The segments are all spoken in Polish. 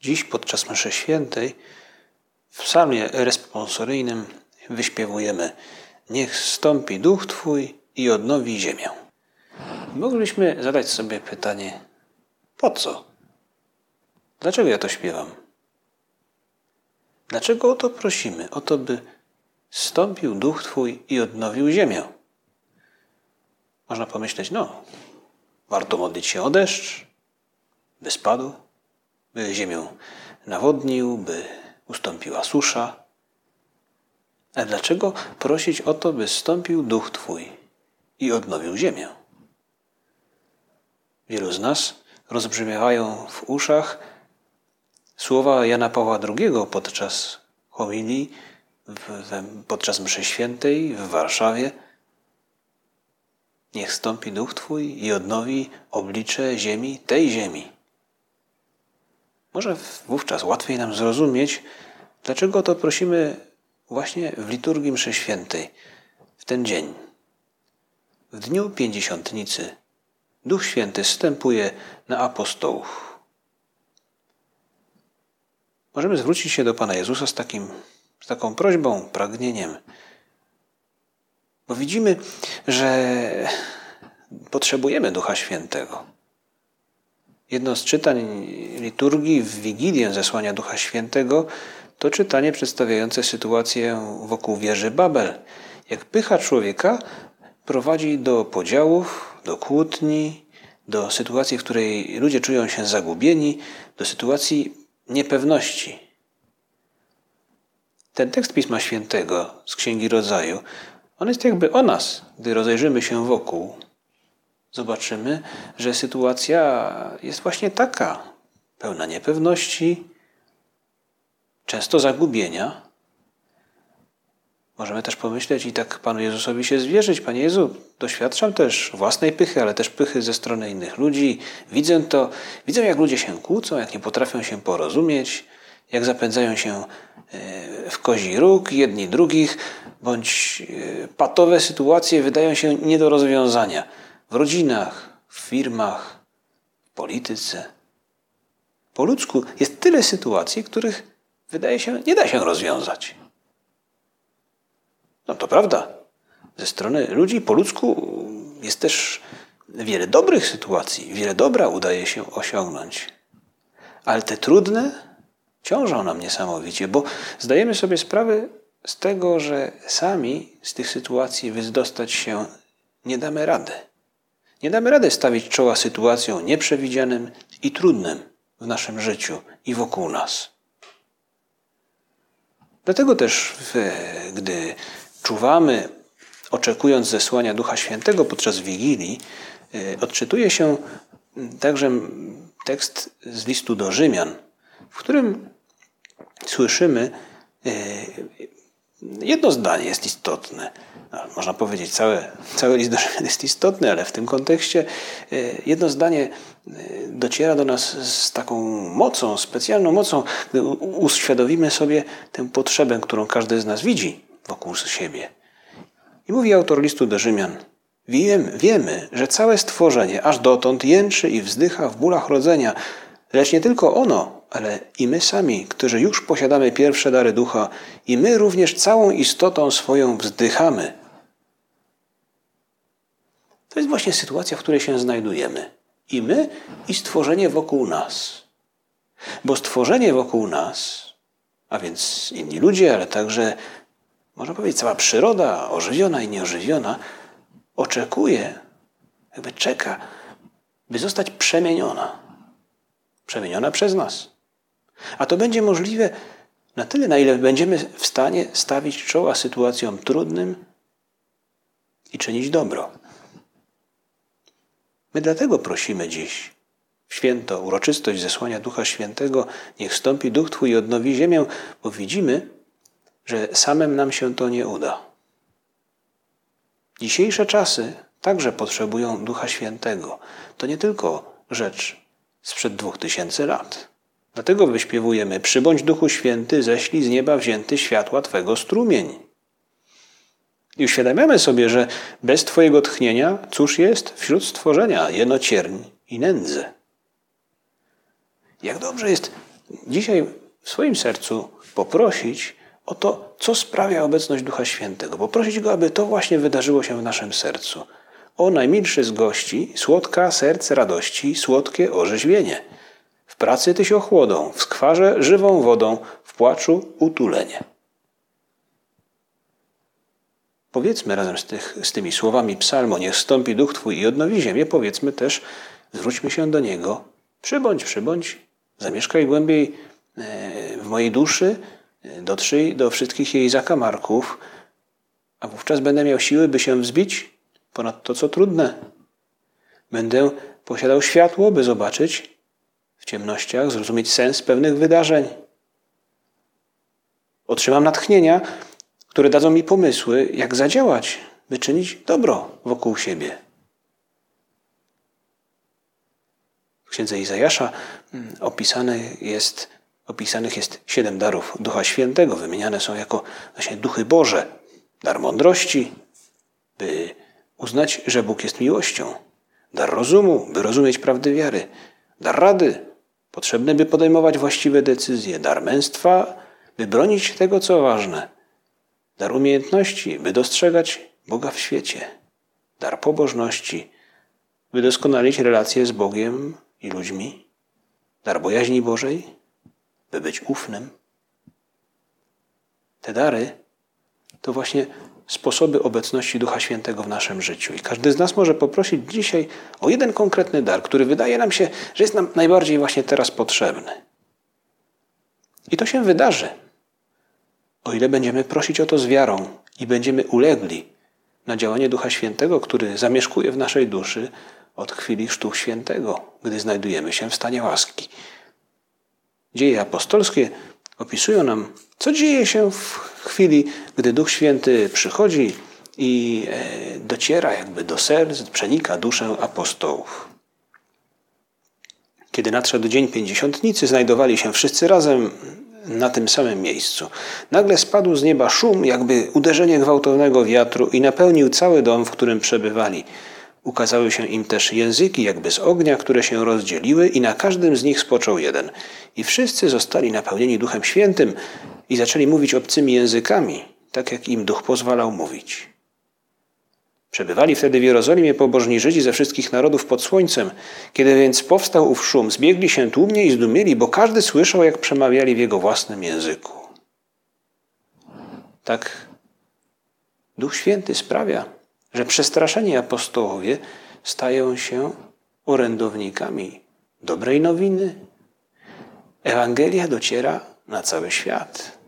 Dziś podczas mszy świętej w psalmie responsoryjnym wyśpiewujemy Niech stąpi duch Twój i odnowi ziemię. Moglibyśmy zadać sobie pytanie, po co? Dlaczego ja to śpiewam? Dlaczego o to prosimy? O to, by stąpił duch Twój i odnowił ziemię. Można pomyśleć, no, warto modlić się o deszcz, by spadł, by ziemię nawodnił, by ustąpiła susza. A dlaczego prosić o to, by stąpił duch Twój i odnowił ziemię? Wielu z nas rozbrzmiewają w uszach słowa Jana Pawła II podczas homilii, podczas mszy świętej w Warszawie. Niech stąpi duch Twój i odnowi oblicze ziemi, tej ziemi. Może wówczas łatwiej nam zrozumieć, dlaczego to prosimy właśnie w liturgii mszy świętej, w ten dzień. W dniu pięćdziesiątnicy Duch Święty wstępuje na apostołów. Możemy zwrócić się do Pana Jezusa z, takim, z taką prośbą, pragnieniem, bo widzimy, że potrzebujemy Ducha Świętego. Jedno z czytań liturgii w Wigilię zesłania Ducha Świętego to czytanie przedstawiające sytuację wokół wieży Babel. Jak pycha człowieka prowadzi do podziałów, do kłótni, do sytuacji, w której ludzie czują się zagubieni, do sytuacji niepewności. Ten tekst Pisma Świętego z Księgi Rodzaju, on jest jakby o nas, gdy rozejrzymy się wokół. Zobaczymy, że sytuacja jest właśnie taka, pełna niepewności, często zagubienia, Możemy też pomyśleć i tak Panu Jezusowi się zwierzyć. Panie Jezu, doświadczam też własnej pychy, ale też pychy ze strony innych ludzi. Widzę to, widzę jak ludzie się kłócą, jak nie potrafią się porozumieć, jak zapędzają się e, w kozi róg jedni drugich, bądź e, patowe sytuacje wydają się nie do rozwiązania w rodzinach, w firmach, w polityce. Po ludzku jest tyle sytuacji, których wydaje się nie da się rozwiązać. No to prawda. Ze strony ludzi po ludzku jest też wiele dobrych sytuacji, wiele dobra udaje się osiągnąć. Ale te trudne ciążą nam niesamowicie, bo zdajemy sobie sprawę z tego, że sami z tych sytuacji wyzdostać się nie damy rady. Nie damy rady stawić czoła sytuacjom nieprzewidzianym i trudnym w naszym życiu i wokół nas. Dlatego też, gdy czuwamy, oczekując zesłania Ducha Świętego podczas Wigilii, y, odczytuje się także tekst z listu do Rzymian, w którym słyszymy y, jedno zdanie jest istotne. Można powiedzieć, cały, cały list do Rzymian jest istotny, ale w tym kontekście y, jedno zdanie dociera do nas z taką mocą, specjalną mocą, gdy uświadomimy sobie tę potrzebę, którą każdy z nas widzi wokół siebie. I mówi autor listu do Rzymian: Wiem, Wiemy, że całe stworzenie aż dotąd jęczy i wzdycha w bólach rodzenia, lecz nie tylko ono, ale i my sami, którzy już posiadamy pierwsze dary ducha, i my również całą istotą swoją wzdychamy. To jest właśnie sytuacja, w której się znajdujemy. I my, i stworzenie wokół nas. Bo stworzenie wokół nas, a więc inni ludzie, ale także można powiedzieć, cała przyroda, ożywiona i nieożywiona, oczekuje, jakby czeka, by zostać przemieniona. Przemieniona przez nas. A to będzie możliwe na tyle, na ile będziemy w stanie stawić czoła sytuacjom trudnym i czynić dobro. My dlatego prosimy dziś w święto, uroczystość zesłania Ducha Świętego, niech stąpi Duch Twój i odnowi ziemię, bo widzimy, że samym nam się to nie uda. Dzisiejsze czasy także potrzebują Ducha Świętego. To nie tylko rzecz sprzed dwóch tysięcy lat. Dlatego wyśpiewujemy: Przybądź Duchu Święty, ześlij z nieba wzięty światła Twego strumień. I uświadamiamy sobie, że bez Twojego tchnienia cóż jest wśród stworzenia jeno cierń i nędzę. Jak dobrze jest dzisiaj w swoim sercu poprosić o to, co sprawia obecność Ducha Świętego. Poprosić Go, aby to właśnie wydarzyło się w naszym sercu. O najmilszy z gości, słodka serce radości, słodkie orzeźwienie. W pracy tyś ochłodą, w skwarze żywą wodą, w płaczu utulenie. Powiedzmy razem z, tych, z tymi słowami psalmu, niech stąpi duch Twój i odnowi ziemię, powiedzmy też, zwróćmy się do Niego, przybądź, przybądź, zamieszkaj głębiej e, w mojej duszy, e, dotrzyj do wszystkich jej zakamarków, a wówczas będę miał siły, by się wzbić ponad to, co trudne. Będę posiadał światło, by zobaczyć w ciemnościach, zrozumieć sens pewnych wydarzeń. Otrzymam natchnienia, które dadzą mi pomysły, jak zadziałać, by czynić dobro wokół siebie. W księdze Izajasza mm, opisany jest, opisanych jest siedem darów Ducha Świętego. Wymieniane są jako właśnie duchy Boże. Dar mądrości, by uznać, że Bóg jest miłością. Dar rozumu, by rozumieć prawdy wiary. Dar rady, potrzebny, by podejmować właściwe decyzje. Dar męstwa, by bronić tego, co ważne. Dar umiejętności, by dostrzegać Boga w świecie. Dar pobożności, by doskonalić relacje z Bogiem i ludźmi. Dar bojaźni Bożej, by być ufnym. Te dary to właśnie sposoby obecności Ducha Świętego w naszym życiu. I każdy z nas może poprosić dzisiaj o jeden konkretny dar, który wydaje nam się, że jest nam najbardziej właśnie teraz potrzebny. I to się wydarzy, o ile będziemy prosić o to z wiarą i będziemy ulegli na działanie Ducha Świętego, który zamieszkuje w naszej duszy od chwili Chrztu Świętego, gdy znajdujemy się w stanie łaski. Dzieje apostolskie opisują nam, co dzieje się w chwili, gdy Duch Święty przychodzi i e, dociera jakby do serc, przenika duszę apostołów. Kiedy nadszedł dzień pięćdziesiątnicy, znajdowali się wszyscy razem na tym samym miejscu. Nagle spadł z nieba szum, jakby uderzenie gwałtownego wiatru i napełnił cały dom, w którym przebywali. Ukazały się im też języki, jakby z ognia, które się rozdzieliły, i na każdym z nich spoczął jeden. I wszyscy zostali napełnieni Duchem Świętym i zaczęli mówić obcymi językami, tak jak im Duch pozwalał mówić. Przebywali wtedy w Jerozolimie pobożni Żydzi ze wszystkich narodów pod słońcem. Kiedy więc powstał ów szum, zbiegli się tłumnie i zdumieli, bo każdy słyszał, jak przemawiali w jego własnym języku. Tak Duch Święty sprawia, że przestraszeni apostołowie stają się orędownikami dobrej nowiny. Ewangelia dociera na cały świat.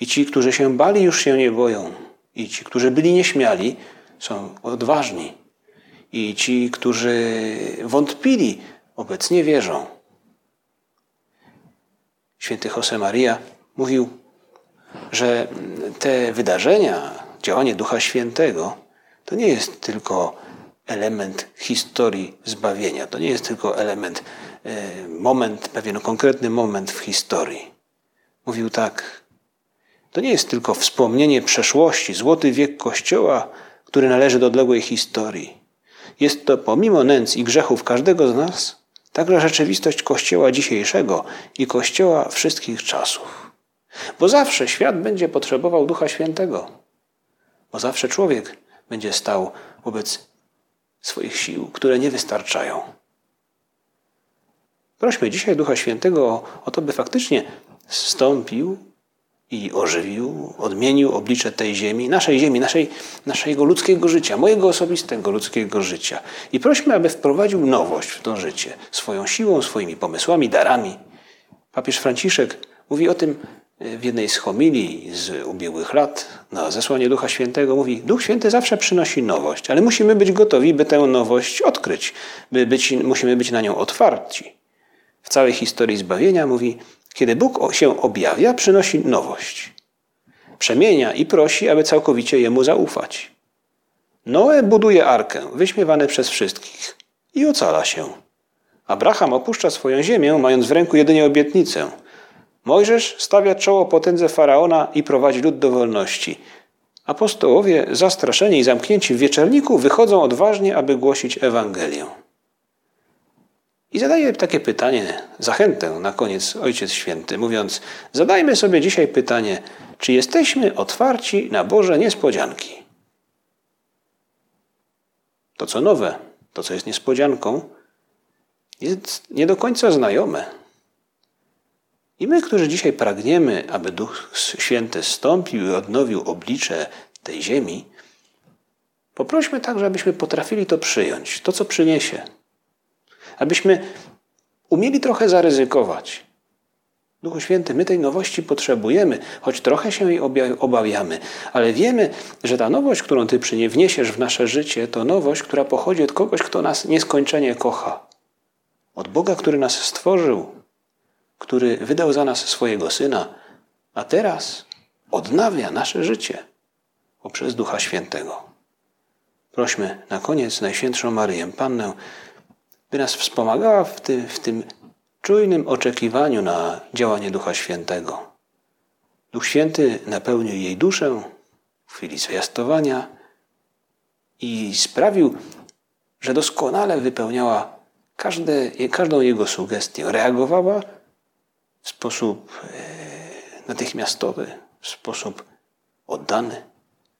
I ci, którzy się bali, już się nie boją. I ci, którzy byli nieśmiali, są odważni. I ci, którzy wątpili, obecnie wierzą. Święty Josemaria mówił, że te wydarzenia, działanie Ducha Świętego, to nie jest tylko element historii zbawienia, to nie jest tylko element, e, moment, pewien konkretny moment w historii. Mówił tak, to nie jest tylko wspomnienie przeszłości, złoty wiek Kościoła, który należy do odległej historii. Jest to pomimo nędz i grzechów każdego z nas, także rzeczywistość Kościoła dzisiejszego i Kościoła wszystkich czasów. Bo zawsze świat będzie potrzebował Ducha Świętego. Bo zawsze człowiek będzie stał wobec swoich sił, które nie wystarczają. Prośmy dzisiaj Ducha Świętego o to, by faktycznie wstąpił i ożywił, odmienił oblicze tej ziemi, naszej ziemi, naszej, naszego ludzkiego życia, mojego osobistego ludzkiego życia. I prośmy, aby wprowadził nowość w to życie, swoją siłą, swoimi pomysłami, darami. Papież Franciszek mówi o tym w jednej z homilii z ubiegłych lat na zesłanie Ducha Świętego mówi: Duch Święty zawsze przynosi nowość, ale musimy być gotowi, by tę nowość odkryć. By być, musimy być na nią otwarci. W całej historii zbawienia mówi: Kiedy Bóg się objawia, przynosi nowość. Przemienia i prosi, aby całkowicie Jemu zaufać. Noe buduje arkę, wyśmiewany przez wszystkich, i ocala się. Abraham opuszcza swoją ziemię, mając w ręku jedynie obietnicę – Mojżesz stawia czoło potędze faraona i prowadzi lud do wolności. Apostołowie, zastraszeni i zamknięci w wieczerniku, wychodzą odważnie, aby głosić Ewangelię. I zadaje takie pytanie, zachętę na koniec Ojciec Święty, mówiąc: Zadajmy sobie dzisiaj pytanie, czy jesteśmy otwarci na Boże niespodzianki? To, co nowe, to, co jest niespodzianką, jest nie do końca znajome. I my, którzy dzisiaj pragniemy, aby Duch Święty stąpił i odnowił oblicze tej ziemi, poprośmy także, abyśmy potrafili to przyjąć, to, co przyniesie. Abyśmy umieli trochę zaryzykować. Duchu Święty, my tej nowości potrzebujemy, choć trochę się jej obawiamy, ale wiemy, że ta nowość, którą Ty wniesiesz w nasze życie, to nowość, która pochodzi od kogoś, kto nas nieskończenie kocha. Od Boga, który nas stworzył, który wydał za nas swojego Syna, a teraz odnawia nasze życie poprzez Ducha Świętego. Prośmy na koniec Najświętszą Maryję Pannę, by nas wspomagała w tym, w tym czujnym oczekiwaniu na działanie Ducha Świętego. Duch Święty napełnił jej duszę w chwili zwiastowania i sprawił, że doskonale wypełniała każde, każdą jego sugestię, reagowała w sposób e, natychmiastowy, w sposób oddany.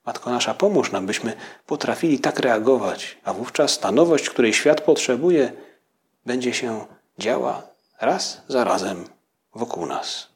Matko nasza, pomóż nam, byśmy potrafili tak reagować, a wówczas ta nowość, której świat potrzebuje, będzie się działa raz za razem wokół nas.